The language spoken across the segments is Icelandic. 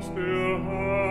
Still. der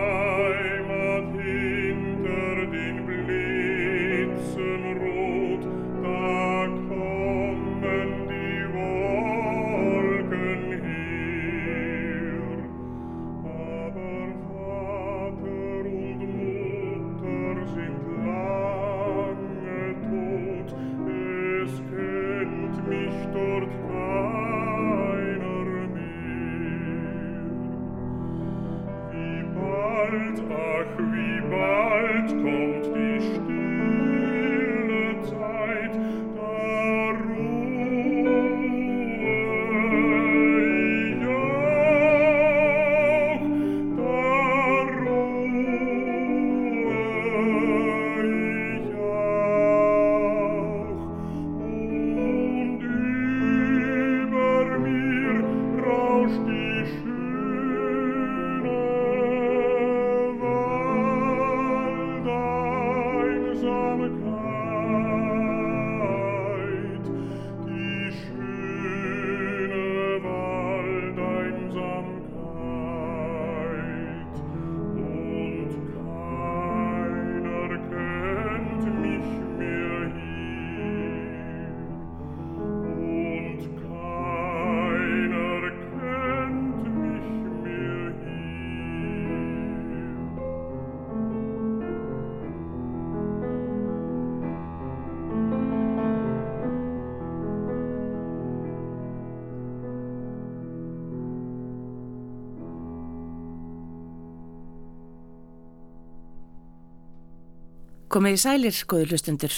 Komið í sælir, skoður hlustundur.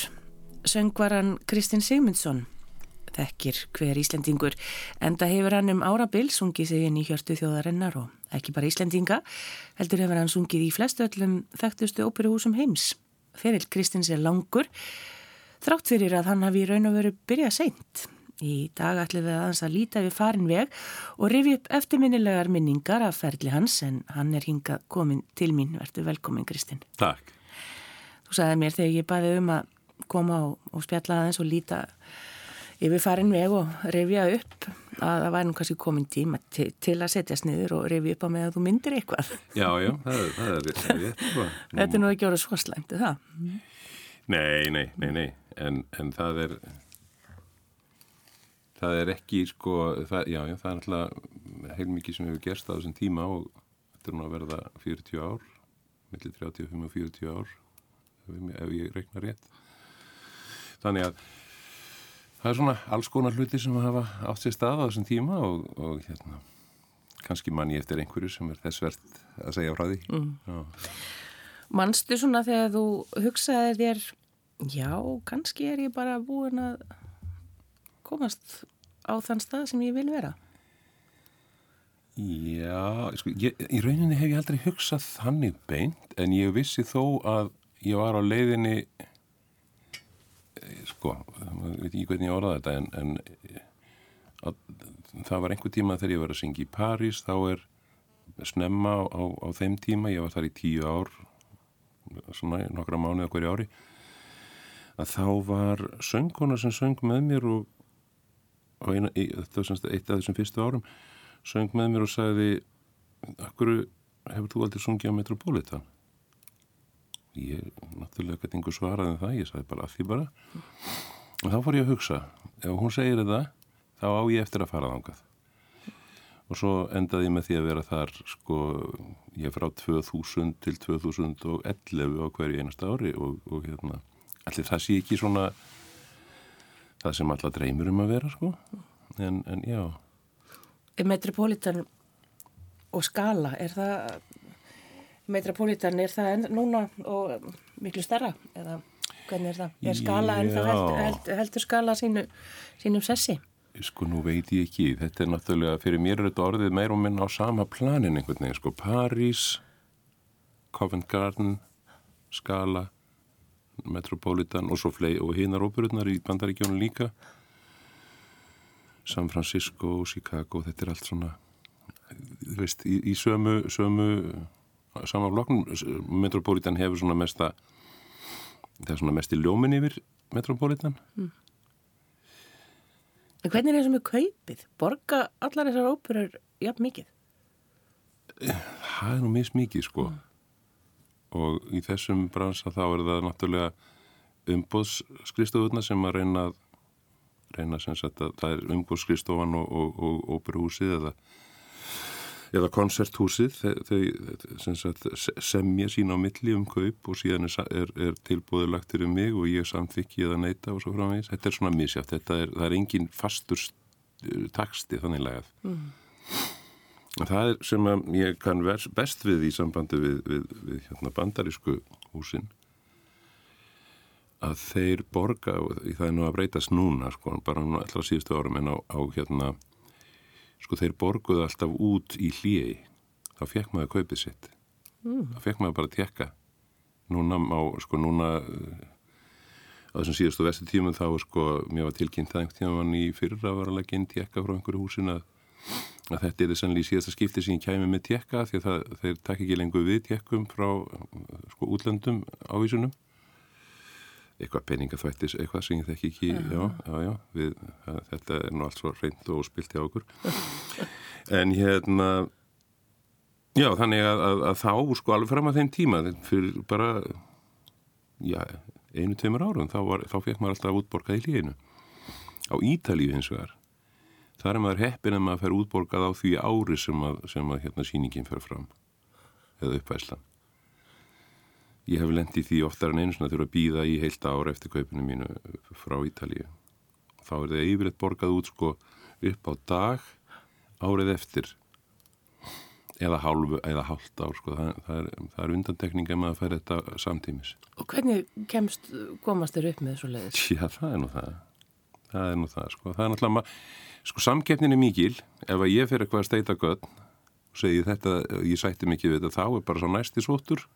Söngvaran Kristinn Sigmundsson þekkir hver Íslendingur enda hefur hann um árabil sungið sig inn í hjörtu þjóðarinnar og ekki bara Íslendinga heldur hefur hann sungið í flestu öllum þekktustu óperuhúsum heims. Ferill Kristins er langur þrátt fyrir að hann hafi raun og veru byrjað seint. Í dag ætlum við aðeins að líta við farin veg og rifi upp eftirminnilegar minningar af ferli hans en hann er hingað komin til mín. Vertu velkomin Kristinn. Takk. Þú sagði mér þegar ég baði um að koma og, og spjalla aðeins og líta yfir farin veg og rifja upp að það væri nú kannski komin tíma til, til að setjast niður og rifja upp á með að þú myndir eitthvað. Já, já, það er, það er rétt. Þetta er nú ekki orðið svo slæmt, er það? Nei, nei, nei, nei, en, en það er, það er ekki, sko, það, já, já, það er alltaf heilmikið sem hefur gerst á þessum tíma og þetta er nú að verða 40 ár, millir 35 og 40 ár ef ég reikna rétt. Þannig að það er svona alls konar hluti sem hafa átt sér stað á þessum tíma og, og hérna kannski manni eftir einhverju sem er þess verðt að segja frá því. Mm. Manstu svona þegar þú hugsaði þér já, kannski er ég bara búin að komast á þann stað sem ég vil vera? Já, sko, ég, í rauninni hef ég aldrei hugsað þannig beint en ég vissi þó að ég var á leiðinni eh, sko, ég veit ekki hvernig ég orðaði þetta en, en að, það var einhver tíma þegar ég var að syngja í París þá er snemma á, á, á þeim tíma, ég var þar í tíu ár svona nokkra mánuð okkur í ári að þá var söngkona sem söng með mér og, og eina, þetta var semst eitt af þessum fyrstu árum söng með mér og sagði Akkur hefur þú aldrei sungið á Metropolitan? Ég náttúrulega gæti einhver svaraði um það, ég sagði bara að því bara. Og þá fór ég að hugsa ef hún segir þetta, þá á ég eftir að fara þángað og svo endaði ég með því að vera þar sko, ég frá 2000 til 2011 á hverju einasta ári og, og hérna allir það sé ekki svona það sem alla dreymur um að vera sko. En, en já. Metropolitan og skala, er það Metropolitan, er það núna og miklu starra eða hvernig er það? Er skala en það heldur, heldur, heldur skala sínu, sínum sessi? Sko nú veit ég ekki, þetta er náttúrulega, fyrir mér er þetta orðið meir og minn á sama planin einhvern veginn, sko París, Covent Garden, Skala, Metropolitan og svo flei og hinnar óperurnar í bandaríkjónu líka, San Francisco, Chicago, þetta er allt svona, þú veist, í, í sömu, sömu sama flokknum Metropolitan hefur svona mesta það er svona mest í ljómin yfir Metropolitan mm. En hvernig er það sem er kaupið? Borga allar þessar óperur jafn mikið? það er nú mismikið sko og í þessum bransa þá er það náttúrulega umbóðskristofurna sem að reyna reyna sem sagt að það er umbóðskristofan og, og, og óperuhúsið eða eða koncerthúsið þau sagt, semja sína á milli um kaup og síðan er, er, er tilbúið lagtur um mig og ég samþykki eða neyta og svo framvegis. Þetta er svona misjátt, þetta er, er engin fastur taksti þannig lagað. Mm. Það er sem ég kann best við í sambandi við, við, við hérna, bandarísku húsin að þeir borga, það er nú að breytast núna sko, bara nú allra síðustu árum en á, á hérna sko þeir borguðu alltaf út í hlýi þá fekk maður kaupið sitt. Mm. þá fekk maður bara að tekka núna á, sko núna eh, á þessum síðustu vestu tímum þá sko, mér var tilkynnt það einhvern tíma í fyrra var að leggja inn tekka frá einhverju húsin að, að þetta er þess að í síðasta skipti sem ég kæmi með tekka því að það, þeir takk ekki lengur við tekkum frá sko útlöndum ávísunum eitthvað peningaþvættis, eitthvað sem ég þekki ekki, já, já, já, við, þetta er nú allt svo reynd og spilt hjá okkur. En hérna, já, þannig að, að, að þá, sko, alveg fram að þeim tíma, fyrir bara, já, einu, tveimur árum, þá, var, þá fekk maður alltaf útborgað í líðinu. Á Ítalíu hins vegar, þar er maður heppin að maður fer útborgað á því ári sem að, sem að hérna síningin fer fram, eða uppvæslan. Ég hef lendið því oftar en einu svona þurfa að býða í heilt ára eftir kaupinu mínu frá Ítalíu. Þá er það yfirleitt borgað út sko upp á dag árið eftir eða hálfu eða hálft ár sko. Það, það er, er undantekninga með að færa þetta samtímis. Og hvernig kemst, komast þér upp með þessu leiðis? Já, það er nú það. Það er nú það sko. Það er náttúrulega, sko samkeppnin er mikil. Ef að ég fyrir eitthvað að steita gött og segi þetta, ég sætti mikið við þetta, þá er bara svo næsti svotur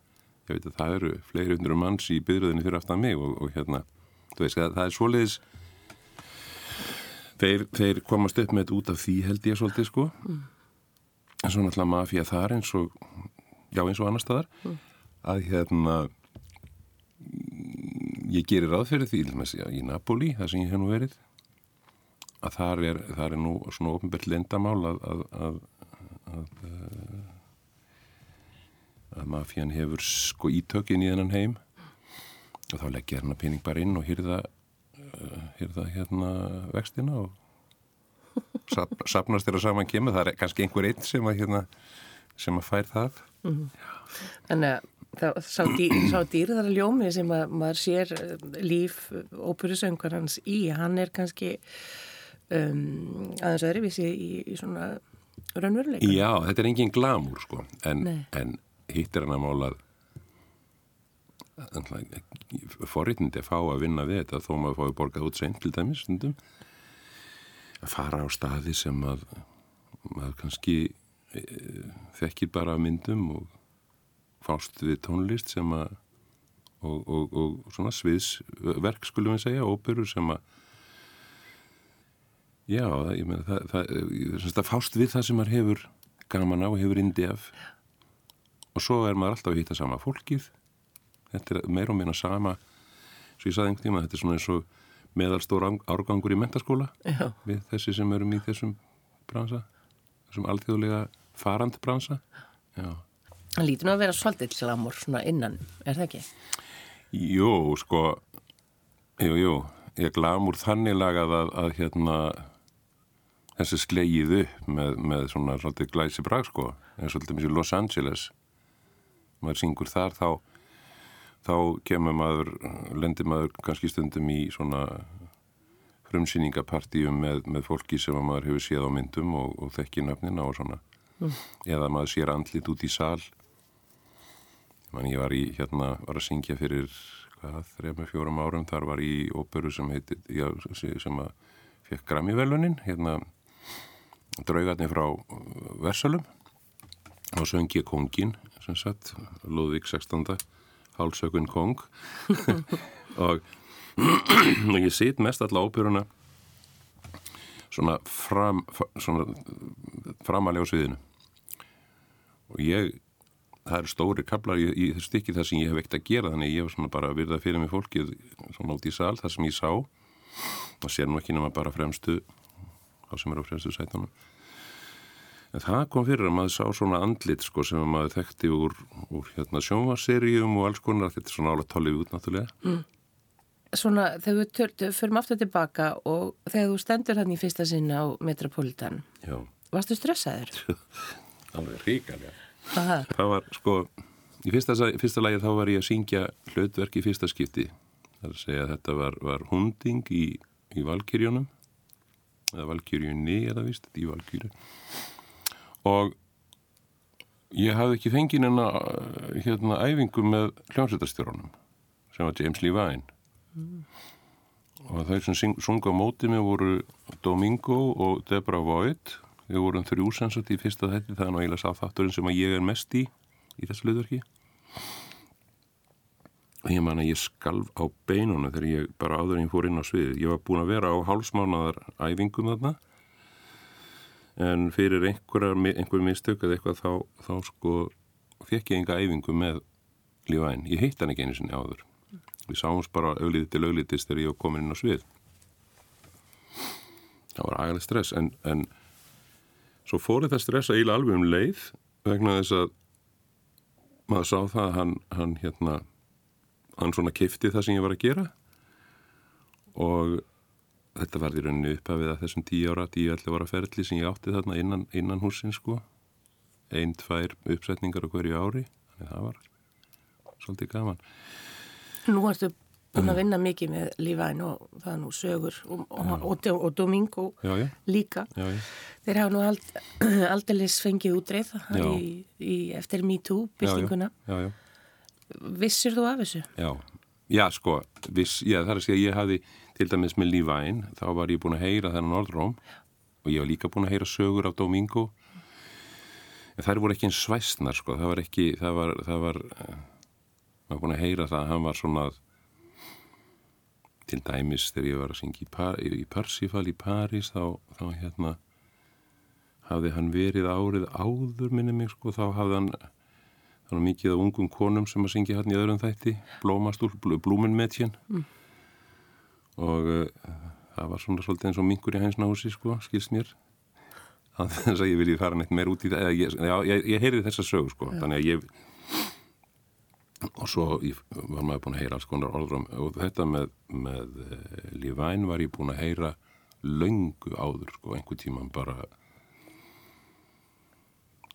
ég veit að það eru fleiri hundur manns í byrjuðinni fyrir aftan mig og, og hérna, þú veist, það er svoleiðis þeir, þeir komast upp með þetta út af því held ég svolítið sko mm. en svo náttúrulega mafía þar eins og já eins og annar staðar mm. að hérna ég gerir fyrir því já, í Napoli, það sem ég hef nú verið að þar er, þar er nú svona ofnbært lendamál að, að, að að mafían hefur sko ítökin í þennan heim. Og þá leggja hérna pening bara inn og hýrða uh, hýrða hérna vextina og sap, sapnast þér að saman kemur, það er kannski einhver einn sem að hérna sem að fær það. Mm -hmm. Þannig að það sá, dý, sá dýrðar ljómi sem að maður sér uh, líf óperusöngarhans í, hann er kannski um, aðeins öðruvísi í, í svona raunveruleika Já, þetta er engin glamúr sko. En, en hittir hann að mála forritnindi að fá að vinna við þetta þó maður fái borgað út seint til dæmis stundum. Að fara á staði sem að maður kannski e, þekkir bara myndum og fást við tónlist sem að og, og, og svona sviðsverk skulum við segja, óperur sem að já, ég meina það, það, það, það fást við það sem maður hefur gaman á, hefur indi af og svo er maður alltaf að hýtta sama fólkið þetta er meira og meina sama svo ég saði einhvern tíma, þetta er svona eins og meðalstór árgangur í mentaskóla Já. við þessi sem erum í þessum bransa, þessum alþjóðlega farand bransa. Það lítur nú að vera svolítið glamur svona innan, er það ekki? Jú, sko jú, jú, ég glamur þannig lagað að, að hérna þessi skleið upp með, með svona svolítið glæsi brag sko, eins og svolítið mjög Los Angeles maður syngur þar þá þá kemur maður, lendir maður kannski stundum í svona frumsýningapartíum með, með fólki sem maður hefur séð á myndum og, og þekki nöfnina og svona. Mm. eða maður sér andlit út í sal. Man, ég var í, hérna, var að syngja fyrir hvað, þrejum með fjórum árum. Þar var í óperu sem heiti já, sem að fekk Grammy-velunin hérna draugarni frá Versalum og söngi Kongin sem sagt, Lúðvík 16. hálsökun kong og, og ég sit mest alltaf ábyrjuna svona, fram, svona framalega á sviðinu. Og ég það eru stóri kablar í, í þessu stykki þar sem ég hef ekkert að gera þannig ég hef svona bara virðað fyrir mig fólkið svona út í sal þar sem ég sá. Og sér nú ekki nema bara fremstu þá sem er á fremstu sætunum En það kom fyrir að maður sá svona andlit sko sem maður þekkti úr, úr hérna sjónvaseríum og alls konar þetta er svona álega tollið út náttúrulega. Mm. Svona þegar við tör, förum aftur tilbaka og þegar þú stendur hann í fyrsta sinna á Metropolitan, Já, varstu stressaður? alveg ríkalega. Aha. Það var sko, í fyrsta, fyrsta lagi þá var ég að syngja hlutverk í fyrsta skipti. Það er að segja að þetta var, var hunding í, í Valkyrjónum, eða Valkyrjunni eða vist, í Valkyrju. Og ég hafði ekki fengið hennar hérna æfingu með hljómsveitarstjórunum sem var James Levine. Og þau sem sunga á móti mig voru Domingo og Deborah Voigt. Við vorum þrjú sensat í fyrsta þetti, það er náttúrulega sáþátturinn sem ég er mest í, í þessu hlutverki. Og ég man að ég skalf á beinunum þegar ég bara áður en ég fór inn á sviðið. Ég var búin að vera á hálsmánadar æfingum þarna en fyrir einhver mistök eða eitthvað þá, þá sko fekk ég enga æfingu með lífæn. Ég heitt hann ekki einu sinni áður. Við sáumst bara auðlítið til auðlítist þegar ég komin inn á svið. Það var ægileg stress en, en svo fór þetta stressa eiginlega alveg um leið vegna þess að maður sá það að hann, hann hérna hann svona kifti það sem ég var að gera og þetta var í rauninni upphafið að þessum tíu ára, tíu allir var að ferli sem ég átti þarna innan, innan húsin sko einn, tvær uppsetningar á hverju ári þannig það var svolítið gaman Nú ertu búin að vinna mikið með lífæn og það er nú sögur og, og, og, og Domingo Já, já. líka. Já, já. Þeir hafa nú ald, aldeilis fengið útreið í, í, eftir MeToo já. Vissir þú af þessu? Já, já sko, viss, það er að segja ég hafði til dæmis með Lífæn, þá var ég búin að heyra þennan orðróm og ég var líka búin að heyra sögur af Domingo. En þær voru ekki eins svæsnar sko, það var ekki, það var, það var, eh, maður búin að heyra það að hann var svona til dæmis þegar ég var að syngja í, Par í Parsifal í París þá, þá hérna hafði hann verið árið áður minni mig sko, þá hafði hann þannig mikið af ungum konum sem að syngja hann í öðrum þætti, blómastúl, blúminmetjen mm. Og uh, það var svona svolítið eins og mingur í hænsnási sko, skilst mér þannig að ég vilji fara neitt meir út í það ég, já, ég, ég heyrði þessa sög sko, já. þannig að ég og svo ég, var maður búin að heyra alls konar orðrum og þetta með, með uh, Lífæn var ég búin að heyra löngu áður sko, einhver tíman bara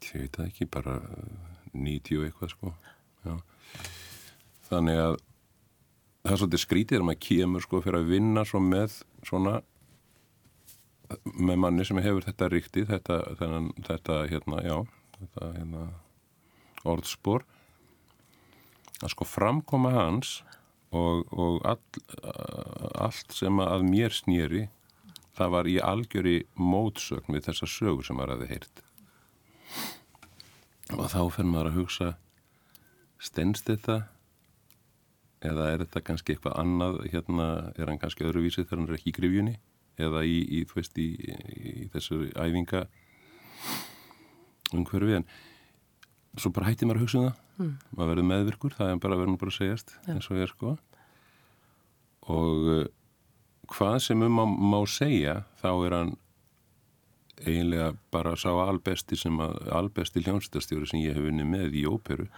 ég veit það ekki, bara uh, 90 eitthvað sko Já. þannig að það er svolítið skrítið þegar maður kemur sko fyrir að vinna svo með svona með manni sem hefur þetta ríkti þetta, þennan, þetta hérna, já þetta hérna orðspor. Að sko framkoma hans og, og all, allt sem að mér snýri það var í algjöri mótsögn við þessa sögur sem maður hafi heyrt. Og þá fyrir maður að hugsa stendst þetta eða er þetta kannski eitthvað annað hérna er hann kannski öðruvísi þegar hann er ekki í grifjunni eða í, í, þú veist, í, í þessu æfinga umhverfi en svo bara hætti maður að hugsa um það mm. maður verður meðvirkur, það er bara verður bara að segjast ja. eins og ég er sko og uh, hvað sem um má, má segja þá er hann eiginlega bara sá albesti sem að albesti hljónstastjóri sem ég hef vunnið með í óperu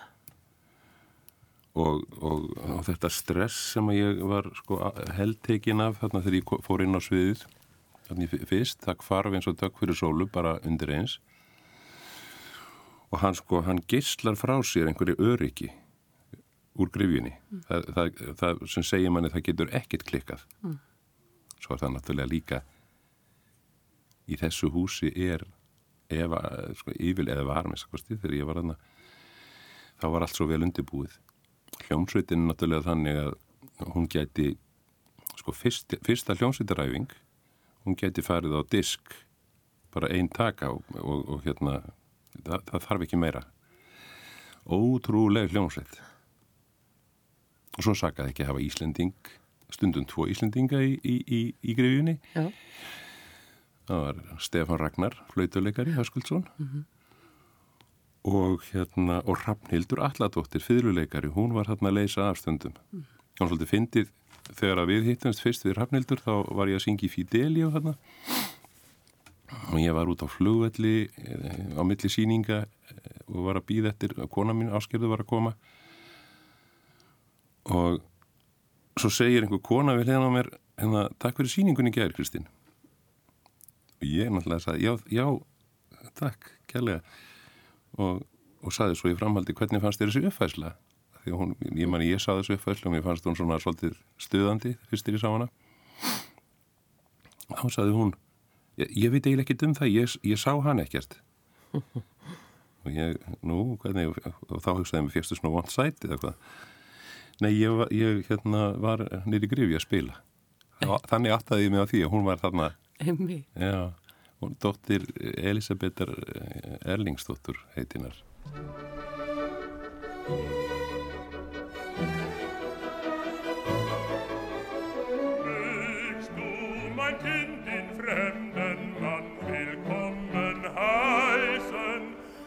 og, og, þetta stress sem ég var sko heldtekin af þarna þegar ég fór inn á sviðið fyrst, það kvarf eins og takk fyrir sólu bara undir eins og hann sko hann gisslar frá sér einhverju öryggi úr grifjunni mm. það, það, það sem segir manni það getur ekkit klikkað mm. svo er það náttúrulega líka í þessu húsi er efa, sko, yfir eða var með sakosti þegar ég var aðna þá var allt svo vel undirbúið hljómsveitin er náttúrulega þannig að hún geti sko fyrst, fyrsta hljómsveitaræfing hún geti farið á disk bara einn taka og, og, og hérna það, það þarf ekki meira. Ótrúlega hljómsveit. Og svo sakaði ekki að hafa Íslending stundum tvo Íslendinga í, í, í, í greifjunni já. Það var Stefan Ragnar, flautuleikari Höskuldsson. Mm -hmm. Og hérna, og Rafnhildur Alladóttir, fyrluleikari, hún var hérna að leysa afstöndum. Mm. Hún svolítið fyndið þegar að við hittumst fyrst við Rafnhildur þá var ég að syngja í Fidelio hérna og ég var út á flugvelli eh, á milli síninga eh, og var að býða eftir að kona mín áskerðu var að koma og svo segir einhver kona við hérna á mér hérna, takk fyrir síningunni gæri Kristinn og ég náttúrulega sagði já, já, takk, kærlega og, og sagði svo í framhaldi hvernig fannst þér þessi uppfæsla því hún, ég man ég sagði þessu uppfæsla og mér fannst hún svona svolítið stuðandi fyrstir ég sá hana þá sagði hún ég, ég veit eiginlega ekkert um það, ég, ég sá hann ekkert. Og ég, nú, hvernig? Og þá hugsaði mér fyrstu svona vant sæti eða hvað? Nei, ég, ég hérna, var nýri grifi að spila. Þannig áttaði ég mig á því að hún var þarna. Emmi. já, hún dóttir Elisabetar Erlingsdóttur heitinar Mögst du, mein Kind, den fremden Mann willkommen heißen?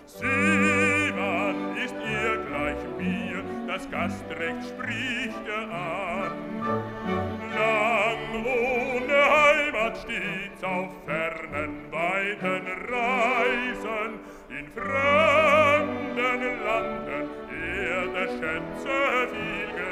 Sieh, man ist ihr gleich mir, das Gastrecht spricht er an. Lang ohne Heimat stets auf fernen, weiten Reisen, in fremden Landen, er der Schätze viel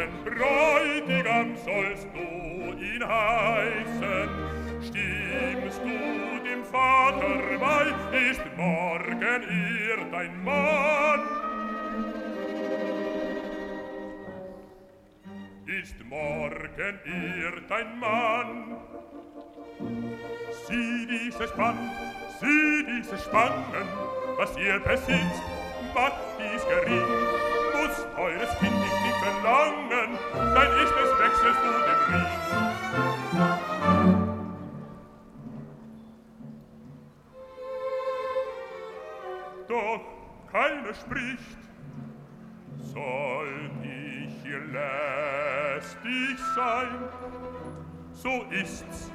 deinen Bräutigam sollst du ihn heißen. Stimmst du dem Vater bei, ist morgen ihr dein Mann. Ist morgen ihr dein Mann. Sieh diese Spann, sieh diese Spannen, was ihr besitzt, macht dies gering. Muss eures dich nicht verlangen, ist es wechselst du den Ring. Doch keiner spricht, soll ich ihr lästig sein, so ist's.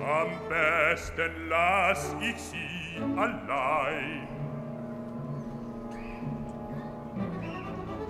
Am besten lass ich sie allein.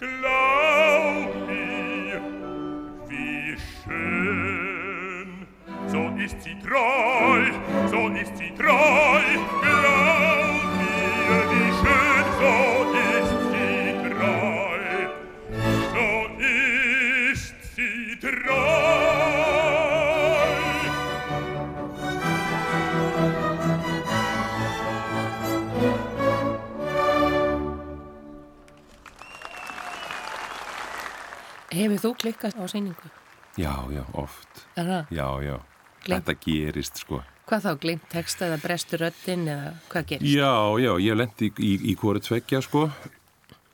Glaub mir, wie schön, so ist sie treu, so ist sie treu, glaub Hefur þú klikkast á síningu? Já, já, oft. Er það? Já, já. Gleymt. Þetta gerist, sko. Hvað þá, glimt text eða brestur röddinn eða hvað gerist? Já, já, ég lendi í, í, í hvori tveggja, sko.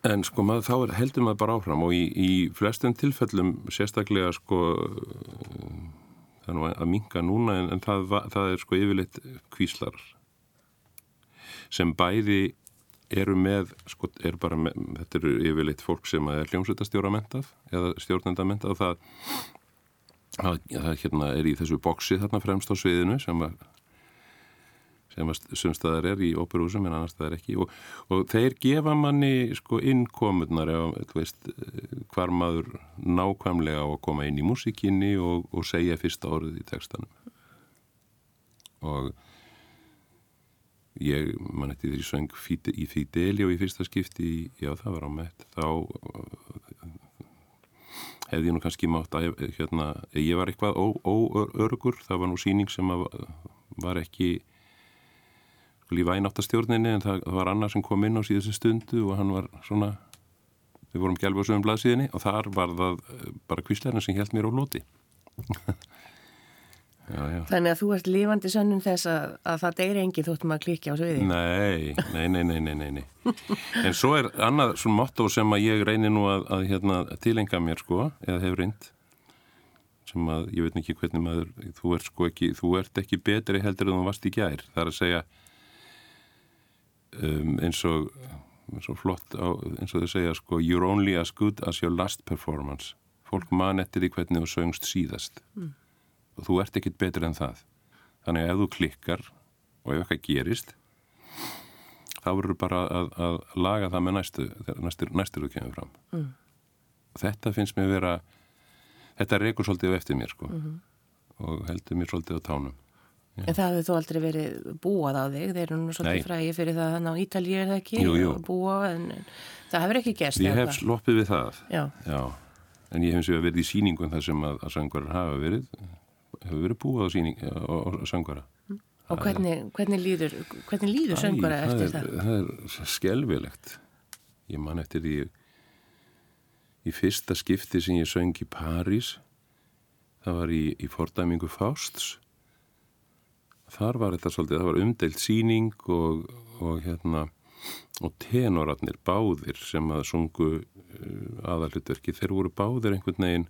En sko, maður, þá er- heldur maður bara áfram og í, í flestum tilfellum sérstaklega, sko, það er nú að minga núna en, en það, það er sko yfirleitt kvíslar sem bæði eru með, sko, eru bara með, þetta eru yfirleitt fólk sem er hljómsveitastjóra mentað eða stjórnenda mentað það, það, það hérna er í þessu boksi þarna fremst á sviðinu sem að sem að sumstaðar er í óperúsum en annars staðar ekki. Og, og þeir gefa manni sko eh, hvar maður nákvæmlega á að koma inn í músikinni og, og segja fyrsta orðið í textanum. Og ég man eftir því söng í Fidelio í fyrsta skipti já það var á mett þá uh, hefði ég nú kannski mátt að hérna, ég var eitthvað óörgur. Það var nú síning sem að, var ekki lífa eináttastjórninni en það, það var annar sem kom inn á síðustu stundu og hann var svona við vorum gælfa á sögum blaðsíðinni og þar var það eh, bara kvíslarinn sem held mér á lóti já, já Þannig að þú ert lífandi sönnum þess að, að það deyri engi þóttum að klikja á sviði. Nei, nei, nei, nei, nei, nei. En svo er annað svona motto sem að ég reynir nú að, að hérna, tilenga mér sko, eða hefur reynd sem að ég veit ekki hvernig maður þú ert sko ekki, þú ert ekki betri heldur en þú varst í gær. Það er að segja um, eins og eins og flott á, eins og þau segja sko you're only as good as your last performance. Fólk man eftir því hvernig þú söngst síðast og þú ert ekkit betri en það. Þannig að ef þú klikkar og ef eitthvað gerist þá verður bara að, að laga það með næstu, næstur, næstur þú kemur fram. Mm. Þetta finnst mér vera, þetta reykur svolítið eftir mér sko og heldur mér svolítið á tánum. En það hefur þú aldrei verið búað á þig, þeir eru nú svolítið fræði fyrir það þannig á Ítalíu er það ekki, Jú, jú. að búa, en það hefur ekki gerst. Ég hef hvað? sloppið við það, Já, já, en ég hef eins og verið í sýningum þar sem að, að söngvarar hafa verið, hefur verið búið á, sýning, á, á söngvara. og hvernig, hvernig líður, hvernig líður söngvara Æ, eftir það? Er, það er skelvilegt. Ég man eftir því í fyrsta skipti sem ég söng í París, það var í, í fordæmingu Fausts. Þar var þetta svolítið, það var umdeilt síning og, og hérna, og tenorarnir báðir sem að sungu uh, aðalutverki, þeir voru báðir einhvern veginn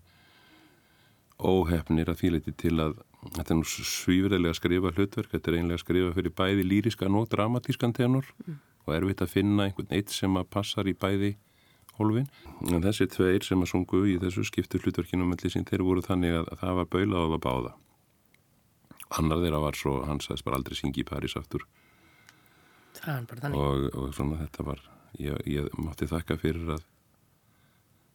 óhefnir að þýleiti til að þetta er nú svífurlega að skrifa hlutverk þetta er einlega að skrifa fyrir bæði lýriskan og dramatískan tenor og erfitt að finna einhvern eitt sem að passar í bæði hólfin. En þessi tveir sem að sungu í þessu skiptu hlutverkinu melli sín, þeir voru þannig að, að það var baulað á það báða. Annar þeirra var svo, hann sagðist bara aldrei syngi í París aftur Það bara þannig. og, og svona þetta var ég, ég mátti þakka fyrir að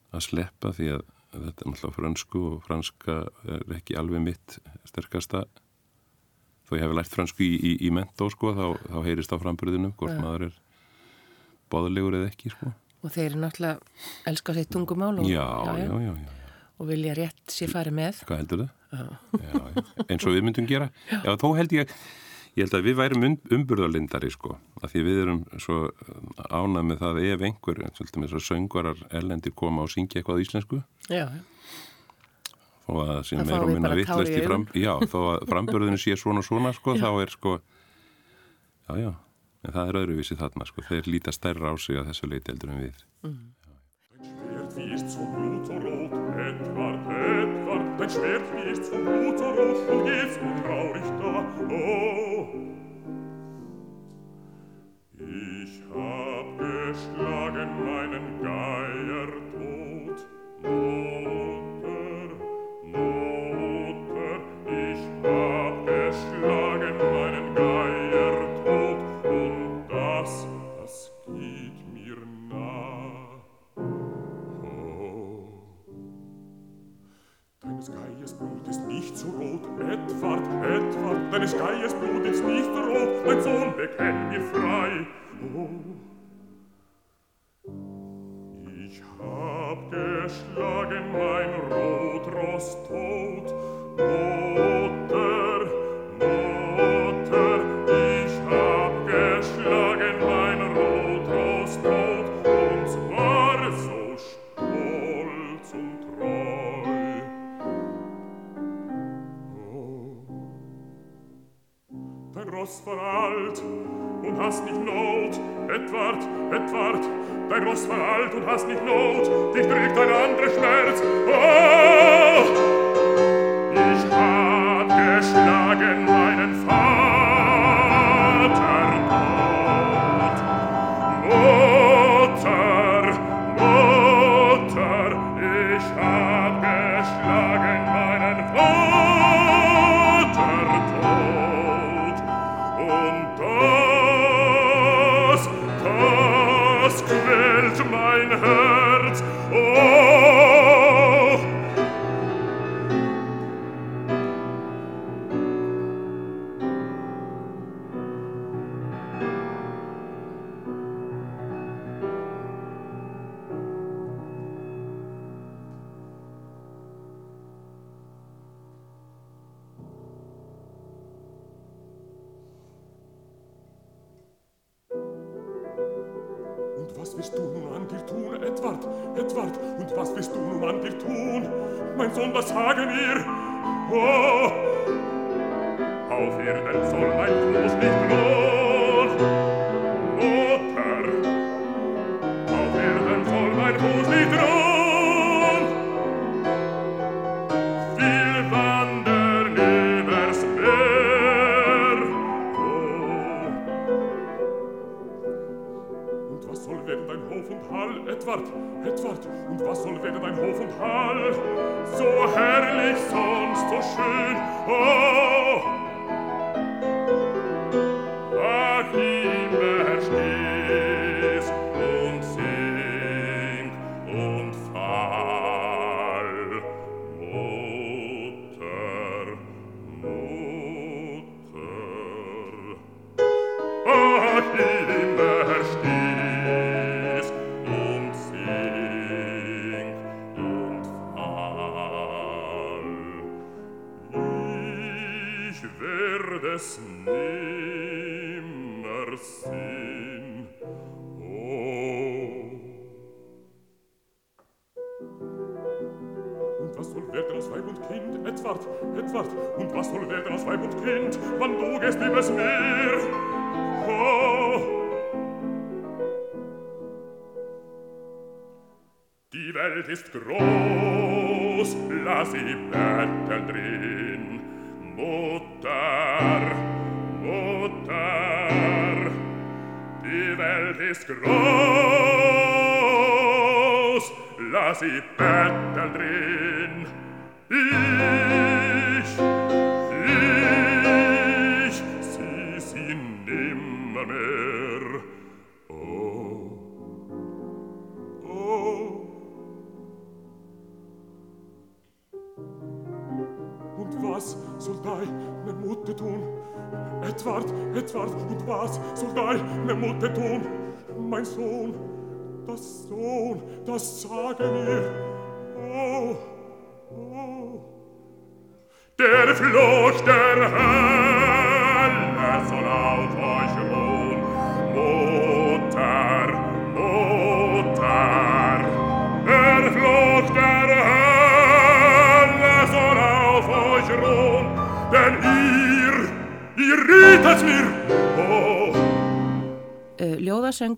að sleppa því að þetta er náttúrulega fransku og franska er ekki alveg mitt sterkasta. Þó ég hef lært fransku í, í, í mentó sko þá, þá heyrist á framburðinu hvort Ja. maður er báðulegur eða ekki sko. Og þeir eru náttúrulega elska sitt tungumál og, já, já, já, og vilja rétt sér farið með. hvað heldur já. eins og við myndum gera. Þó held ég ég held að við værum um, umburðarlindari sko af því við erum svo ánað með það ef einhver, svolítið með svo söngvarar erlendir koma og syngja eitthvað á íslensku Já, og að er fáum og minna tár í fram já, þó að framburðinu sé svona svona sko, þá er sko já, já, en það er öðruvísi þarna sko, þeir líta stærra á sig að þessu leiti heldur en við. Schwert Schwert wie ist so blutrot und geht so traurig da, oh. Ich hab geschlagen meinen Geier Edward, Edward, deines Geiers Blut ist nicht rot, mein Sohn, bekenn mir frei. Oh. Ich hab geschlagen mein Rotrost tot, Mutter, Schloss veralt und hast nicht Not. Edward, Edward, dein Ross veralt und hast nicht Not. Dich trägt ein anderer Schmerz. Oh! Ich hab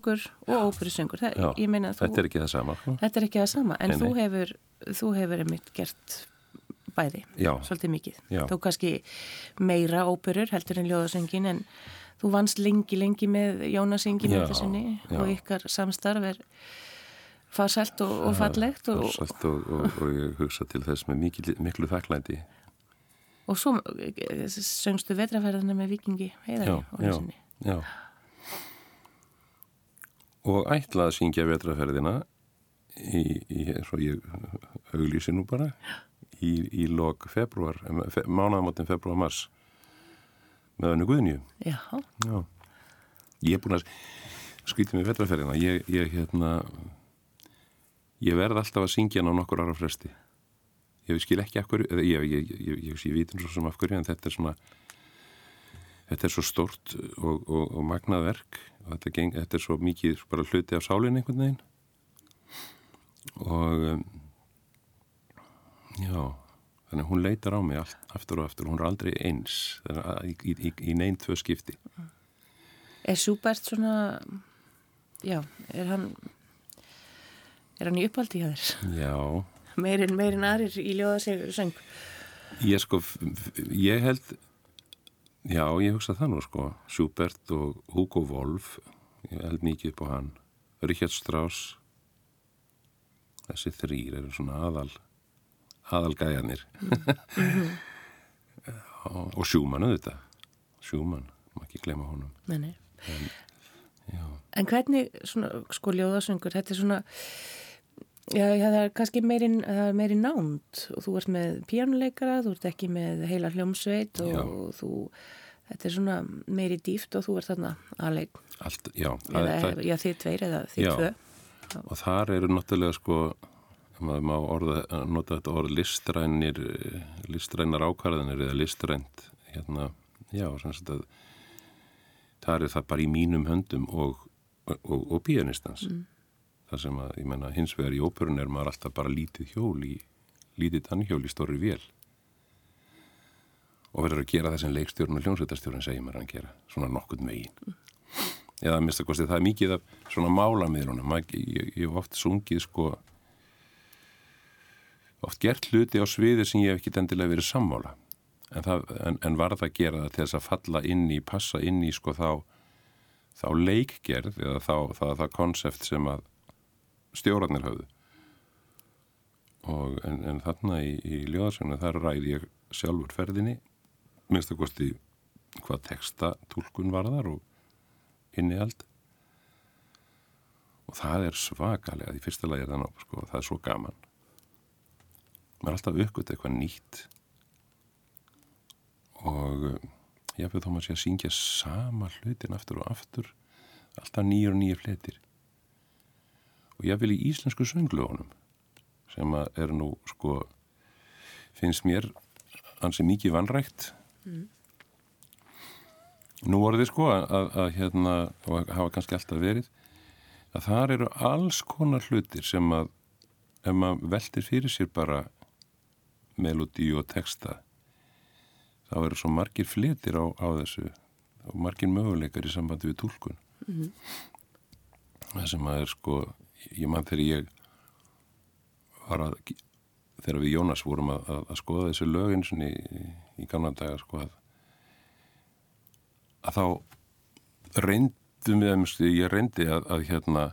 ljóðasöngur og þú, þetta er ekki það sama. þetta er ekki það sama, en Nei, þú nei. hefur, þú hefur einmitt gert bæði, Já. svolítið mikið. Já. Þú kannski meira óperur heldur en ljóðasöngin, en þú vannst lengi, lengi með já. og ykkar samstarf er farsælt og, og fallegt og, Farsælt og, og, ég hugsa til þess með mikil, miklu þakklæti. og svo eh, söngstu vetraferðina með vikingi heiðari Já, já, já. Og ætla að syngja vetraferðina í, í svo ég auglýsi nú bara, í, í lok februar, fe, mánaðamótin februar-mars með önnu Guðnju. Já, Já. Ég er búin að skrítið með vetraferðina. Ég, ég, hérna, ég verð alltaf að syngja hana á nokkur ára fresti. Ég skil ekki af hverju, eða ég, ég, ég, ég, ég veit eins og sem af hverju, en þetta er svona, þetta er svo stort og, og, og magnað verk þetta, geng, þetta er svo mikið bara hluti af sálinni einhvern veginn. Og, um, já, þannig að hún leitar á mig allt, aftur og aftur, hún er aldrei eins í, í, í, neinn tvö skipti Er Súbert svona já, er hann er hann í upphaldi hjá þér? Já Meirin, meirin aðrir í ljóðasöng Ég sko, ég held já, ég hugsa það nú sko. Súbert og Hugo Wolf ég held mikið upp á hann. Richard Strauss. Þessi þrýr eru svona aðal aðalgæjanir mm og Sjúmann auðvitað. Sjúmann, maður ekki glema honum. Nei, nei. En, en hvernig svona, sko ljóðasöngur þetta er svona já, já, það er kannski meiri, meiri nánt og þú ert með píjánuleikara þú ert ekki með heila hljómsveit og já. þú þetta er svona meiri dýft og þú ert þarna aðleik já, eða, það, já þið tveir eða þið tvö. Og þar eru náttúrulega sko maður má orða, nota þetta orð listrænir listrænar ákvarðanir eða listrænt hérna, já, semst að það er það bara í mínum höndum og, og, og pianistans mm. Þar sem að, ég menna, hins vegar í óperun er maður alltaf bara lítið hjól í lítið tannhjól í stóri vél. Og verður að gera það sem leikstjórn og hljómsveitarstjórn segir maður að gera, svona nokkuð megin mm. eða að mista kosti, það er mikið af svona málamiðlunum, ég hef oft sungið sko oft gert hluti á sviði sem ég hef ekki endilega verið sammála. En, það, en, en varð að gera það til þess að falla inn í, passa inn í sko þá, þá leikgerð eða þá það konsept sem að stjórnarnir höfðu. Og en, en þarna í, í ljóðarsögnu þar ræði ég sjálfur ferðinni minnst að kosti hvað texta tólkun var þar og innihald. Og það er svakalega í fyrsta lagi er það ná, sko, það er svo gaman. Maður er alltaf uppgöt eitthvað nýtt. Og ég fyrir þá maður sé að syngja sama hlutin aftur og aftur alltaf nýjur og nýjur fletir og ég vil í íslensku söngluðunum sem að er nú sko finnst mér hansi mikið vannrægt mm. nú voru þið sko að, að, að hérna og hafa kannski alltaf verið að þar eru alls konar hlutir sem að ef maður veltir fyrir sér bara melodí og texta þá eru svo margir fletir á, á þessu og margir möguleikar í sambandi við tólkun mm -hmm. það sem að er sko ég mann þegar ég var að þegar við Jónas vorum að, að, að skoða þessu lögin í, í gamla daga sko að, að þá reyndum við ég reyndi að hérna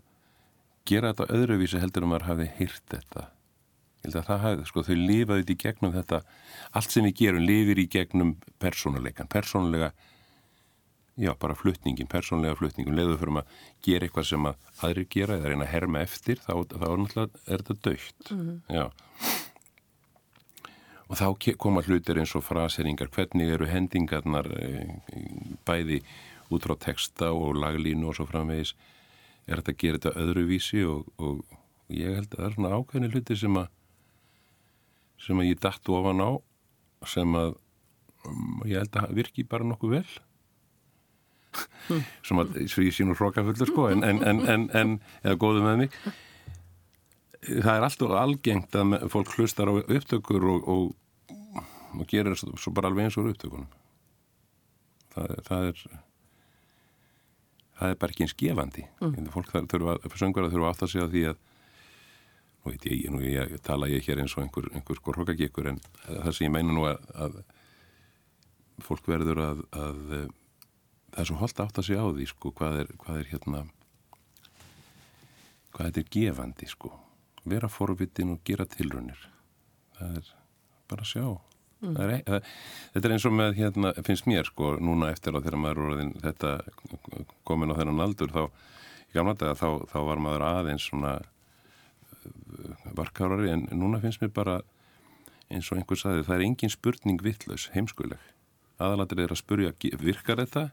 gera þetta öðruvísi heldur um að maður hafi hýrt þetta. Ég held að það hafði, sko, þau lifaði í gegnum þetta, allt sem við gerum lifir í gegnum persónuleikan, persónulega, já, bara flutningin, persónulega flutningin, leðuð fyrir að gera eitthvað sem að aðri gera eða reyna að herma eftir, þá, þá er er þetta dögt, mm -hmm. Og þá koma hlutir eins og fraseringar, hvernig eru hendingarnar eh, bæði út frá texta og laglínu og svo framvegis, er þetta að gera þetta öðruvísi og, og ég held að það er svona ákveðni hluti sem að sem að ég dættu ofan á sem að um, ég held að virki bara nokkuð vel. sem að svo ég sé nú hrókafullur sko en, en, en, en eða góðu með mig. Það er alltaf algengt að fólk hlustar á upptökur og, og, og gerir svo bara alveg eins og upptökunum. Það, það er það er bara ekki eins gefandi. Mm. fólk þurfa, söngur að þurfa aftur að segja því að nú veit ég, nú ég tala ég hér eins og einhver, einhver skorhókagikkur en það sem ég meina nú að, að fólk verður að, að það er svo holdt átt að segja á því sko hvað er, hvað er hérna hvað þetta er gefandi sko. Vera forvitin og gera tilrunir það er bara að sjá. Mm. er, það, þetta er eins og með hérna finnst mér sko núna eftir á þegar maður orðin þetta komin á þennan aldur þá daga þá, þá var maður aðeins svona varkárari en núna finnst mér bara eins og einhver saði það er engin spurning vittlaus heimskuleg. Aðalatir er að spurja virkar þetta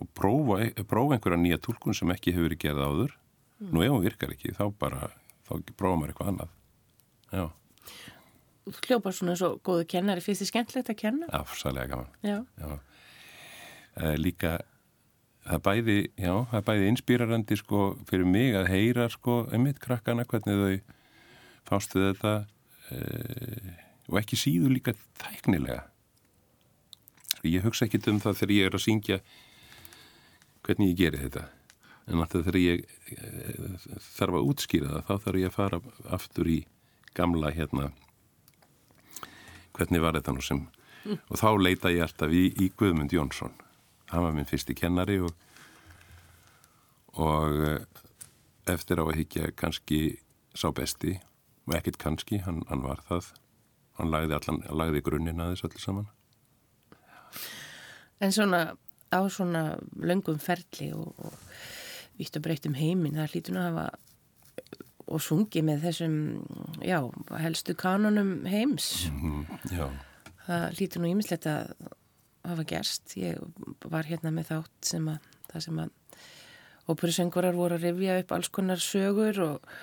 og prófa, prófa einhverja nýja tólkun sem ekki hefur verið gerð áður mm. nú ef hún virkar ekki þá bara þá prófa maður eitthvað annað já Þú hljópar svona svo góðu kennari finnst þið skemmtilegt að kenna? Já, særlega gaman já. Já. Eh, líka það er bæði, já, það er bæði inspírarandi sko fyrir mig að heyra sko einmitt krakkana hvernig þau fástu þetta e, og ekki síður líka tæknilega ég hugsa ekki um það þegar ég er að syngja hvernig ég geri þetta. En alltaf þegar ég e, þarf að útskýra það þá þarf ég að fara aftur í gamla hérna hvernig var þetta nú sem mm. og þá leita ég alltaf í, í Guðmund Jónsson. Hann var minn fyrsti kennari og og eh, eftir á að higgja kannski sá besti og ekkit kannski, hann, hann var það. Hann lagði, allan, lagði grunninn að þessu allir saman. En svona á svona löngum ferli og, og vitt og breytt um heiminn, það hlýtur nú að hafa og sungi með þessum já, helstu kanonum heims. Mm, það hlýtur nú ímislegt að hafa gerst. Ég var hérna með þátt sem að það sem að óperusöngurar voru að rifja upp alls konar sögur og,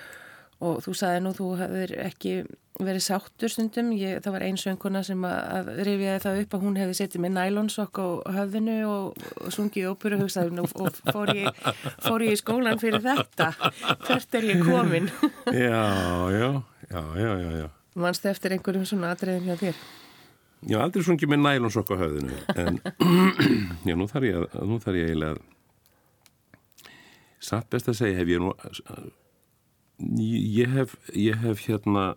og þú sagði nú þú hefur ekki verið sáttur stundum ég, það var einn sönguna sem að, að rifjaði það upp að hún hefði setið með nælonsokk á höfðinu og, og sungið óperuhugsaðun og, og fór, ég, fór ég í skólan fyrir þetta hvert er ég komin Já, já, já, já, já. Manstu eftir einhverjum svona aðdreðin hjá þér? Ég hef aldrei sungið með nælonsokk á höfðinu en já, nú þarf ég að, nú þarf ég eiginlega satt best að segja hef ég nú ég hef ég hef hérna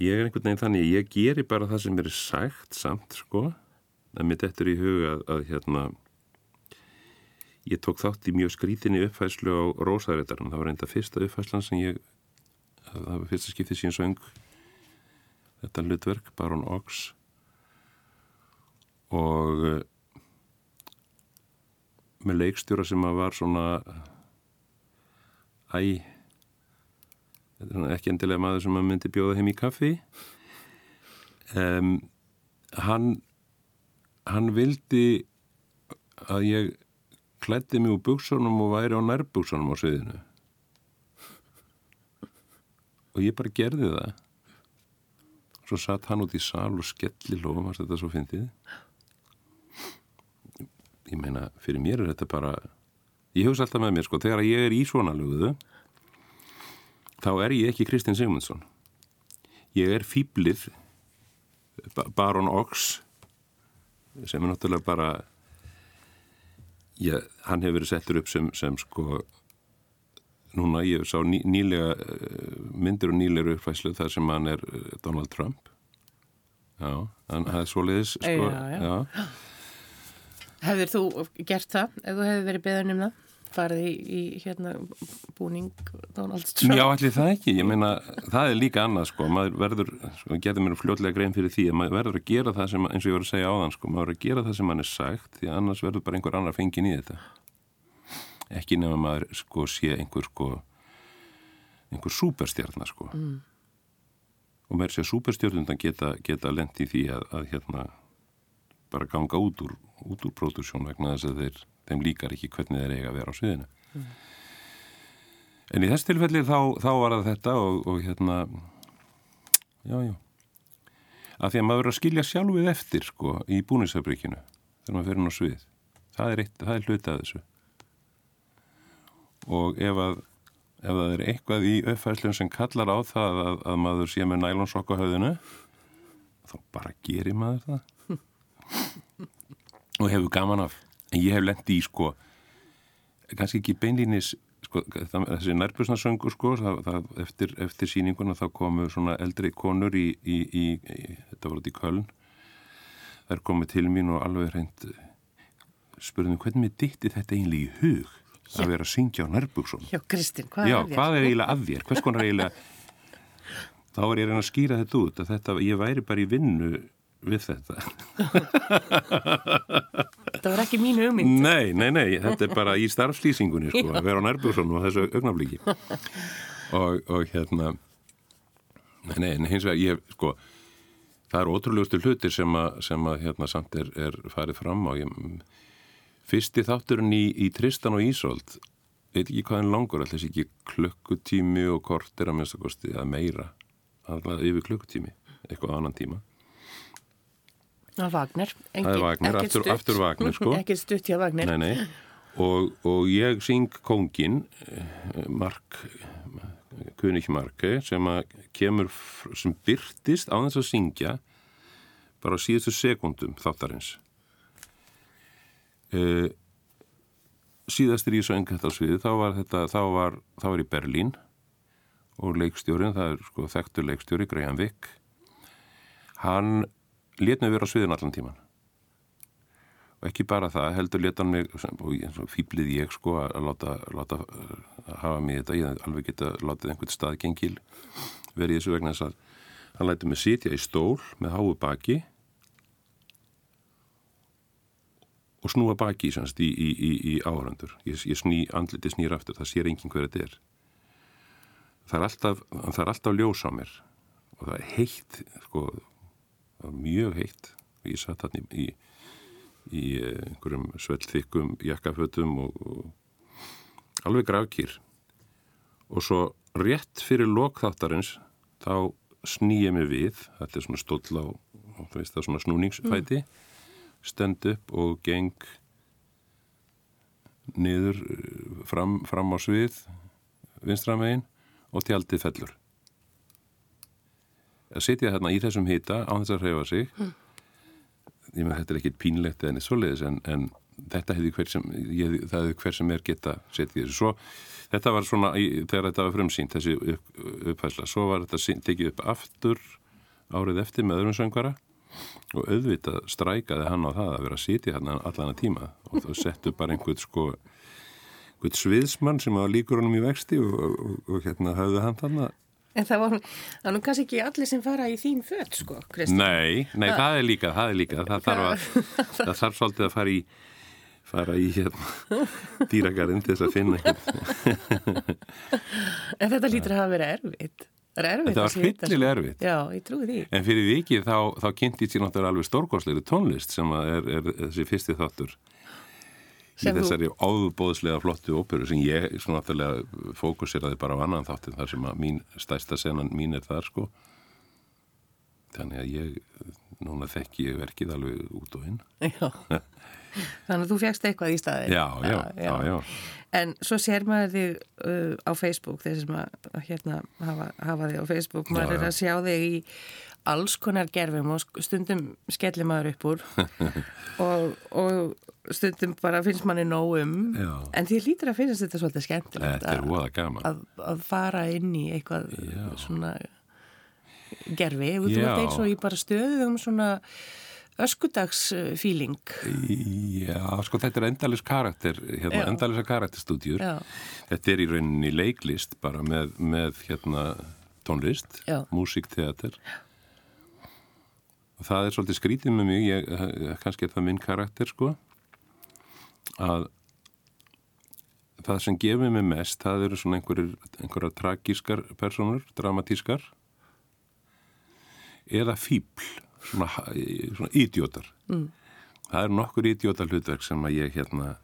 ég er einhvern veginn þannig ég geri bara það sem er sagt samt sko. Að mitt eftir í huga að, að hérna ég tók þátt í mjög skrítinni uppfæslu á Rósaréttarinn, það var reynda fyrsta uppfæslan sem ég það var fyrsta skiptið sín söng þetta hlutverk, Baron Ox. Og með leikstjóra sem að var svona æ ekki endilega maður sem að myndi bjóða heim í kaffi. Um, hann hann vildi að ég klætti mig úr buksunum og væri á nærbuksunum á sviðinu. Og ég bara gerði það. Svo satt hann út í sal og skelli lofum að þetta svo fyndið. Ég meina, fyrir mér er þetta bara ég hugsa alltaf með mér, sko, þegar ég er í svona löguðu þá er ég ekki Kristinn Sigmundsson ég er fýblið Baron Ox sem er náttúrulega bara ég, hann hefur verið settur upp sem, sem sko núna ég sá ný, nýlega eh, myndir og nýlega uppfæslu þar sem hann er eh, Donald Trump já, hann hefði svoleiðis sko, já, já. já Hefur þú gert það ef þú hefur verið beðan um það? Farið í, í hérna búning? Já, allir það ekki. Ég meina, það er líka annað sko. Maður verður, sko, getur mér fljótlega grein fyrir því að maður verður að gera það sem, eins og ég voru að segja áðan sko, maður verður að gera það sem mann er sagt því annars verður bara einhver annar fengin í þetta. Ekki nefn að maður sko sé einhver sko, einhver superstjarnar sko. Mm. Og mér sé að superstjarnundan geta, geta lendi í því að, að hérna bara ganga út úr, úr pródúsjón vegna þess að þeir, þeim líkar ekki hvernig þeir eiga að vera á sviðinu. Mm. En í þess tilfelli þá, þá var það þetta og, og hérna, já, já, að því að maður verður að skilja sjálfuð eftir sko í búnisafrikinu þegar maður fyrir ná svið. Það er, er hluti að þessu. Og ef að ef það er eitthvað í uppfærslega sem kallar á það að, að maður sé með nælonsokk á höfðinu þá bara gerir maður það og hefur gaman af en ég hef lendi í sko kannski ekki beinlýnis sko, þessi nærbjörnsnarsöngur sko það, það, eftir, eftir síninguna þá komu svona eldri konur í, í, í, í þetta var út í Köln þær komu til mín og alveg hreint spurðum hvernig með ditti þetta eiginlega í hug Já. að vera að syngja á nærbjörnsson Já, Kristinn, hvað Já, er hvað er eiginlega að þér? Hvers konar eiginlega þá var ég að reyna að skýra þetta út að þetta, ég væri bara í vinnu við þetta. Þetta var ekki mínu hugmynd. Nei, nei, nei, þetta er bara í starfslýsingunni sko, að vera á nærbjörnsson og þessu augnablíki og, og hérna nei, nei, en hins vegar ég, sko það er ótrúlegustu hlutir sem að, sem að hérna samt er, er farið fram á. Ég, fyrsti þátturinn í, í Tristan og Ísolt veit ekki hvað en langur, alltaf ekki klukkutími og kortir að minnstakosti að meira, alltaf yfir klukkutími eitthvað annan tíma Það er. Engin, það er Vagner, aftur, aftur Vagner sko. Ekki stutt hjá Vagner. Nei, nei. Og, og ég syng kongin, eh, Mark, König Marke sem að kemur, sem byrtist á þess að syngja bara á síðustu sekundum þáttarins uh, síðastir í söngatalsviði þá var þetta, þá var, þá var í Berlín og leikstjórin, það er sko þekktur leikstjóri Graham Wick hann mig vera á sviðin allan tíman og ekki bara það, heldur let hann mig og fýblið ég sko að láta, láta að hafa mig þetta, ég alveg geta látið einhvern staðgengil verið þessu vegna þess að hann læti mig sitja í stól með háu baki og snúa baki semst, í, í, í, í áhrandur. Ég, ég sný, andliti snýr aftur, það sér enginn hver þetta er. Það er alltaf, alltaf ljós á mér og það er heitt, sko, mjög heitt. Ég satt hann í, í eh, einhverjum svellþykkum jakkafötum og, og alveg gravkýr. Og svo rétt fyrir lokþáttarins þá snýja mig við, þetta er svona stóll á, veist svona snúningsfæti. Mm stend upp og geng niður fram, fram á svið vinstramegin og tjaldið fellur að setja þarna í þessum hýta á þess að hreyfa sig mm. ég með þetta er ekkit pínlegt svoleiðis en, en þetta hefði hver sem ég, það hefði hver sem er geta setið þessu svo þetta var svona þegar þetta var frumsýnt þessi upp, upphæsla svo var þetta tekið upp aftur árið eftir með öðrum söngvara og auðvitað strækaði hann á það að vera að sitja hann allan að tíma og þá settu bara einhvern sko einhvern sviðsmann sem var líkur honum í vexti og, og, og, og hérna hafði hann þannig En það var nú kannski ekki allir sem fara í þín fött sko, Kristi Nei, nei, það, það er líka, það er líka það þarf, að, það þarf svolítið að fara í fara í hérna dýragarinn til þess að finna En þetta lítur að hafa verið erfitt Það er erfitt Þetta var hlutlilega erfitt. Já, ég trúi því. En fyrir vikið þá, þá kynnti sér náttúrulega alveg stórgóðslegri tónlist sem er, er þessi fyrsti þáttur í þessari þú... áðubóðslega flottu óperu sem ég svona náttúrulega fókuseraði bara á annan þáttin þar sem að mín stæsta senan mín er þar sko. Þannig að ég, núna þekki ég verkið alveg út og inn. Já. Þannig að þú fegst eitthvað í staði. Já, já, já, já. En svo sér maður þig uh, á Facebook, þeir sem að hérna hafa, hafa þig á Facebook, maður já, er að sjá þig í alls konar gerfum og stundum skellir maður upp úr. Og, og stundum bara finnst manni nóg um, já. en því lítur að finnast þetta svolítið skemmtilegt að, að fara inn í eitthvað já. svona gerfi, þú ert eins og í bara stöðum svona öskudagsfíling Já, sko þetta er endalus karakter hérna, endalusa karakterstúdjur þetta er í rauninni leiklist bara með, með hérna tónlist, músikteater. Og það er svolítið skrítið með mig ég, kannski er það minn karakter sko að það sem gefur mig mest það eru svona einhverjar tragískar personur, dramatískar eða fíbl svona, svona ídjótar mm. það er nokkur ídjótar hlutverk sem að ég hérna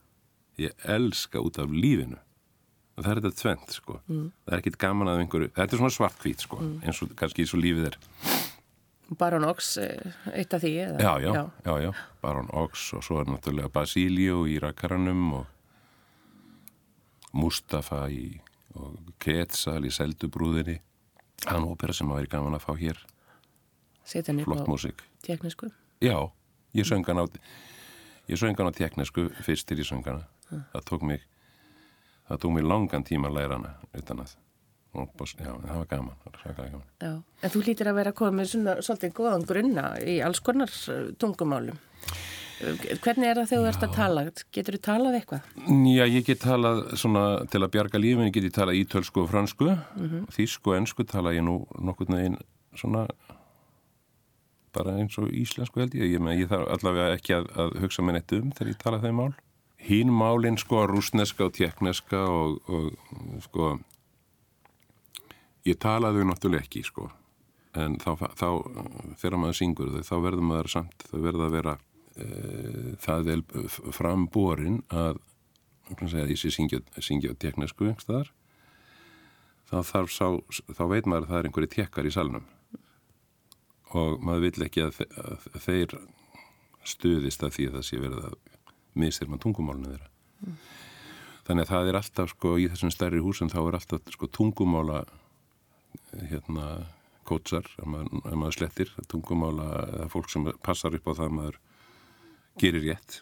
ég elska út af lífinu og það er þetta tvent sko mm. það er ekkit gaman að einhverju, þetta er svona svartkvít sko mm. eins og kannski eins og lífið er Baron Ox eh, eitt af því eða? Já, já, já, já. Baron Ox og svo er náttúrulega Basilio í Rakaranum og Mustafa í Quetzal í Seldubrúðinni hann ópera sem að veri gaman að fá hér flott músík Teknisku? Já, ég söng hann á ég söng hann á teknisku fyrst til ég söng hann ah. það tók mig það tók mig langan tíma að læra hana utan að já, það var gaman, gaman. En þú lítir að vera að koma með svona svolítið góðan grunna í alls konar uh, tungumálum Hvernig er það þegar þú ert að tala? Getur þú talað eitthvað? Já, ég get talað svona til að bjarga lífinu, get ég talað ítölsku og fransku, mm -hmm. þísku og ennsku tala ég nú nokkur neginn svona bara eins og íslensku held ég, ég, með, ég þarf allavega ekki að, að hugsa mér neitt um þegar ég tala þeim mál. Hín málinn sko rúsneska og tjekkneska og, og sko ég talaðu náttúrulega ekki sko. En þá, þá þegar maður syngur þau þá verður maður samt, þau verður að vera e, það vel framborin að segja, ég sé syngja, syngja tjekknesku einhverstaðar þá þarf sá, þá veit maður að það er einhverju tjekkar í salnum. Og maður vill ekki að, að þeir stuðist að því að það sé verið að mistir maður tungumálinu þeirra. Mm. þannig að það er alltaf sko í þessum stærri húsum þá er alltaf sko tungumála hérna kótsar ef maður, maður slettir tungumála eða fólk sem passar upp á það maður gerir rétt.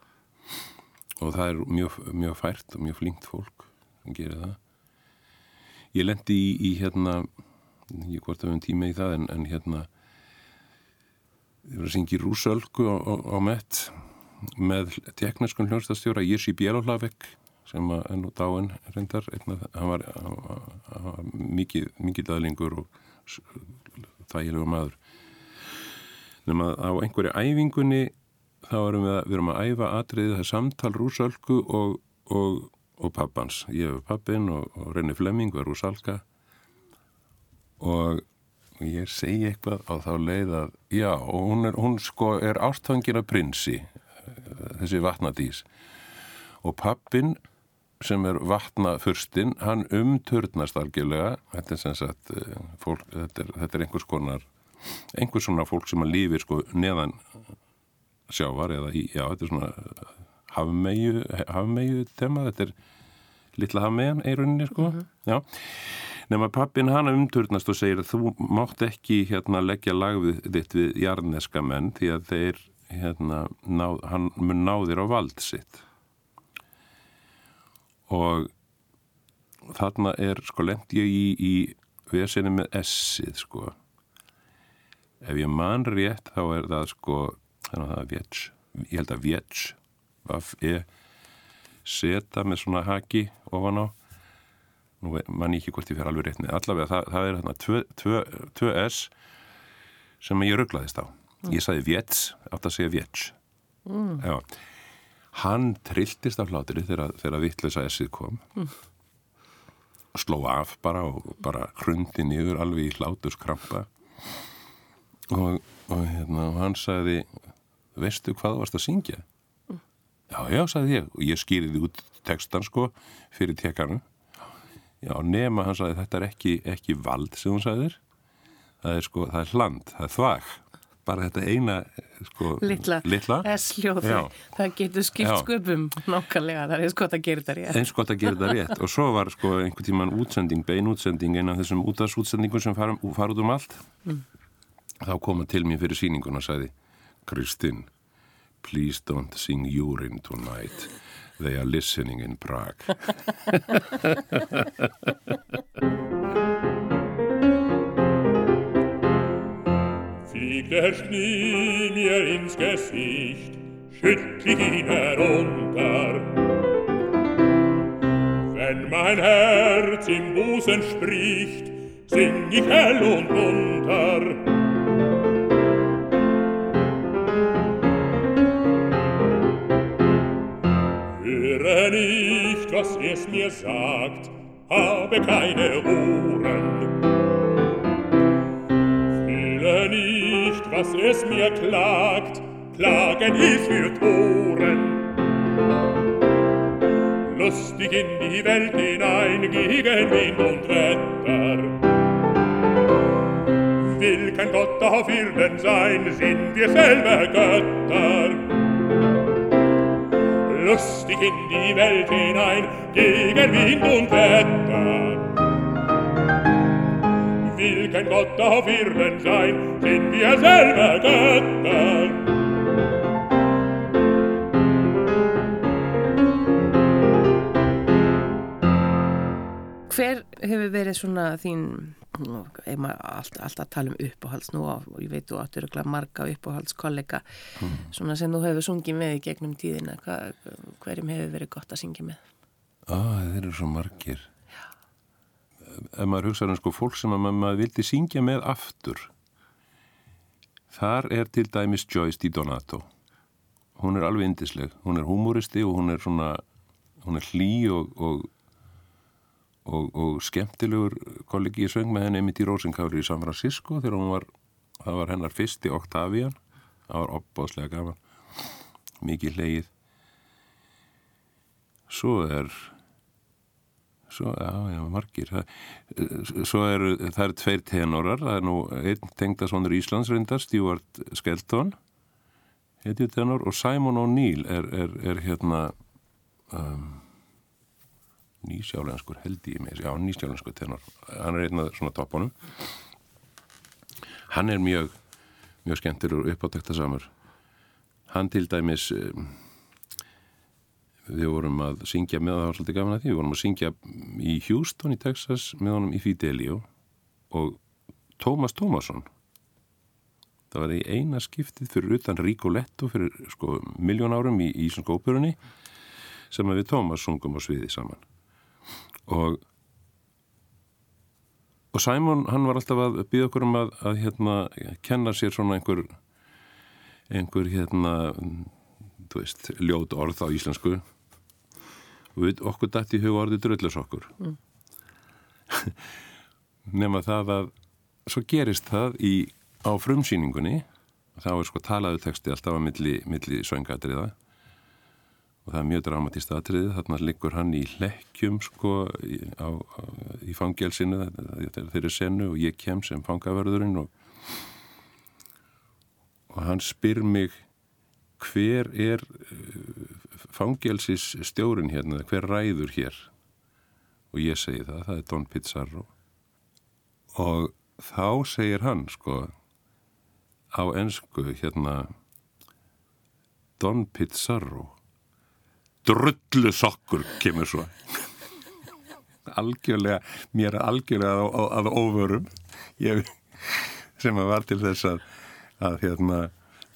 Og það er mjög, mjög fært og mjög flinkt fólk sem gerir það. Ég lendi í, í hérna ég hvort að við um tíma í það en, en hérna ég var að syngja í Rúsölku á, á, á Met með teknarskun hljónstastjóra Jirsi Bjelóhlavek sem er nú dáin reyndar. Einna, hann var, hann var mikið, mikið aðlingur og þægilegu maður. Nema á einhverju æfingunni þá erum við að, við erum að æfa atriðið það er samtal Rúsölku og, og, og pappans. Ég hef pappin og, og Renni Flemming var Rúsalka og ég segi eitthvað á þá leið að já og hún er, hún sko er ástfangina prinsi þessi vatnadís. Og pappin sem er vatnafurstinn hann umturnast algjörlega. Þetta er sem sagt fólk, þetta, er, þetta er einhvers konar einhvers svona fólk sem að lífi sko neðan sjávar eða í, já þetta er svona hafmeyju, hafmeyju tema, þetta er litla hafmeyjan í rauninni sko, mm -hmm. já. Nema pappin hann umturnast og segir þú mátt ekki hérna leggja lagðið þitt við jarneska menn því að þeir hérna, ná, hann mun náðir á vald sitt og þarna er sko lemt ég í, í vesinni með S-ið sko. Ef ég man rétt þá er það sko þannig að það er vjetsch. Ég held að vjetsch vaff er seta með svona haki ofan á. Nú man ég ekki hvort ég fer alveg rétt með. Allavega það, það er þarna 2S sem ég rugglaðist á. Mm. ég sagði vjetts átt að segja vjetsch. Mm. já hann trilltist af hláturinn þegar, þegar vittlösa S-ið kom. Mm. sló af bara og bara hrundi niður alveg í hláturskrampa og, og hérna hann sagði veistu hvað varst að syngja? Mm. já já sagði ég. Og ég skýriði út textan sko fyrir tekanum já nema hann sagði þetta er ekki, ekki vald sem hún sagðir það er sko það er hland, það er þvag bara þetta eina sko, litla, litla. S-ljóði, það getur skipt Já. sköpum nákvæmlega, það er eins gott að gera þetta rétt. Eins gott að gera þetta rétt. Og svo var sko einhvern tíman útsending, bein útsending eina af þessum útdagsútsendingum sem fara, fara út um allt. Mm. þá koma til mér fyrir síningun og sagði Kristinn, please don't sing urine tonight. They are listening in Prague Fliegt der Schnee mir ins Gesicht, schüttl ich ihn herunter. Wenn mein Herz im Busen spricht, sing ich hell und munter. Höre nicht, was es mir sagt, habe keine Ohren. Was es mir klagt, klagen ist für Toren. Lustig in die Welt hinein, gegen Wind und Wetter. Will kein Gott auf Erden sein, sind wir selber Götter. Lustig in die Welt hinein, gegen Wind und Wetter. Will kein Gott auf Erden sein, sind wir selber Götter. Hver hefur verið svona þín, ef maður alltaf, alltaf tala um uppáhalds nú og ég veit þú áttur að marga uppáhaldskollega mm. svona sem þú hefur sungið með í gegnum tíðina, Hva, hverjum hefur verið gott að syngja með? Á, þeir eru svo margir ef maður hugsaður um sko fólk sem maður, maður vildi syngja með aftur. Þar er til dæmis Joyce Di Donato. Hún er alveg indisleg, hún er humoristi og hún er svona hún er hlý og og, og, og skemmtilegur kollegi. Í söng með henni Emiti Rosenkári í San Francisco þegar hún var það var hennar fyrsti Octavian. Það var opbáslega gaman. Mikið leið svo er Svo, já, já, margir. Svo eru, það eru tveir tenorar, það er nú einn tengdasónur Íslands reyndar, Stjúart Skelton, heitið tenor, og Simon O'Neill er, er, er hérna, um, nýsjálenskur held ég með, já nýsjálenskur tenor, hann er einn af svona toppunum. Hann er mjög mjög skemmtur og uppáttekta samur hann til dæmis um, við vorum að syngja með það var svolítið gafin að því, við vorum að syngja í Houston í Texas með honum í Fidelio og Tómas Tómasson það var í eina skiptið fyrir utan Rigoletto fyrir sko miljón árum í Íslandsko óperunni sem við Tómas sungum á sviði saman. Og og Sæmon hann var alltaf að byggja okkur um að, að hérna kenna sér svona einhver einhver hérna þú veist, ljót orð á íslensku og við, okkur dætt í huga orði dröllusokkur mm. nema það að svo gerist það í, á frumsýningunni. Þá er sko talaðu texti alltaf að milli, milli söngadriða og það er mjög dramatíst aðtriðið, þarna liggur hann í hlekkjum sko í, í fangelsinu þeirri senu og ég kem sem fangaverðurinn og, og hann spyr mig hver er fangelsis stjórin hérna, hver ræður hér? Og ég segi það, það er Don Pizzarro og þá segir hann sko á ennsku hérna Don Pizzarro drullu sokkur kemur svo. Algjörlega mér er algjörlega að, að óvörum. Ég, sem að var til þess að, að hérna,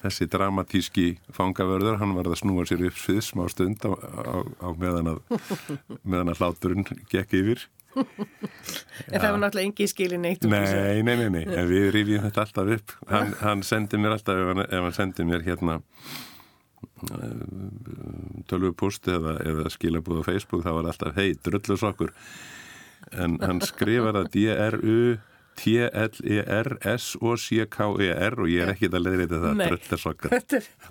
þessi dramatíski fangavörður hann var að snúa sér upp svið smá stund á, á, á meðan að meðan að hláturinn gekk yfir. En það var náttúrulega engi skilin eitt Nei, nei, nei, nei, en við rifjum þetta alltaf upp. Hann, hann sendi mér alltaf ef hann, ef hann sendi mér hérna tölvupúst eða, eða skilabúð á Facebook þá var alltaf hei, drullusokkur. En hann skrifar að D-R-U T-L-E-R-S-O-C-K-E-R og ég er ekkit að leiðri þetta drullusokkar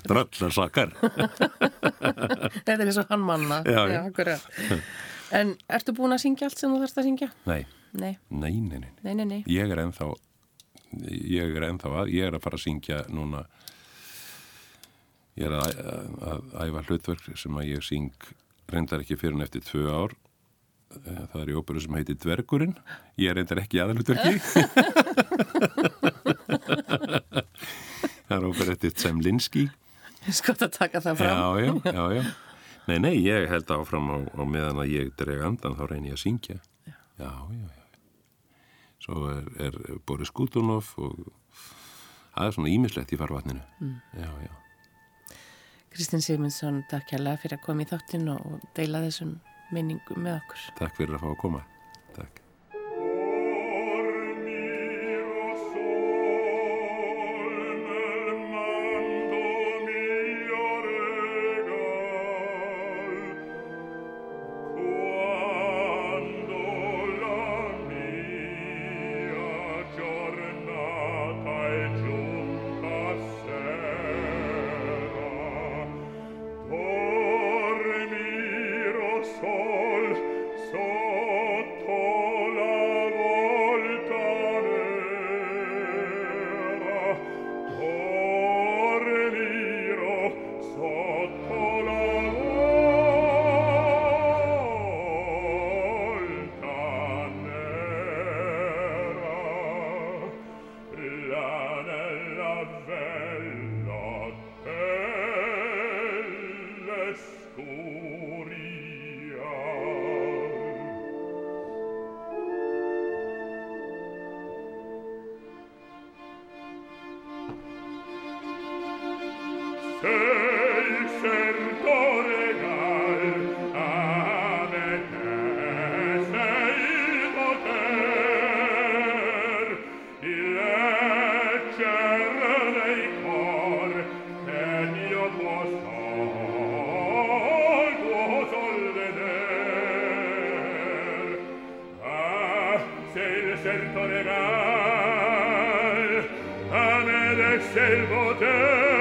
drullusokkar Þetta er eins og hann manna já, já. Já, En ertu búin að syngja allt sem þú þarfst að syngja? Nei. Nei. Nei, nei, nei. nei, nei, nei. Ég er ennþá ég er ennþá að, ég er að fara að syngja núna ég er að, að, að æfa hlutverk sem að ég syng reyndar ekki fyrir en eftir tvö ár það er í óperu sem heitir Dvergurinn. Ég er reyndar ekki aðalutverki það er óperu eftir Semlinski Skott að taka það fram. Já, já, já, já. Nei, nei, ég held áfram á, á meðan að ég dreg andan þá reynir ég að syngja. Já, já, já, já. Svo er, er Boris Gudunov og það er svona ímislegt í farvatninu. Mm. Já, já. Kristinn Sigmundsson, takk kærlega fyrir að koma í þáttinn og deila þessum minningum með okkur. Takk fyrir að fá að koma. c'est le cercle régal, à mes d'excès le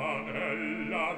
nella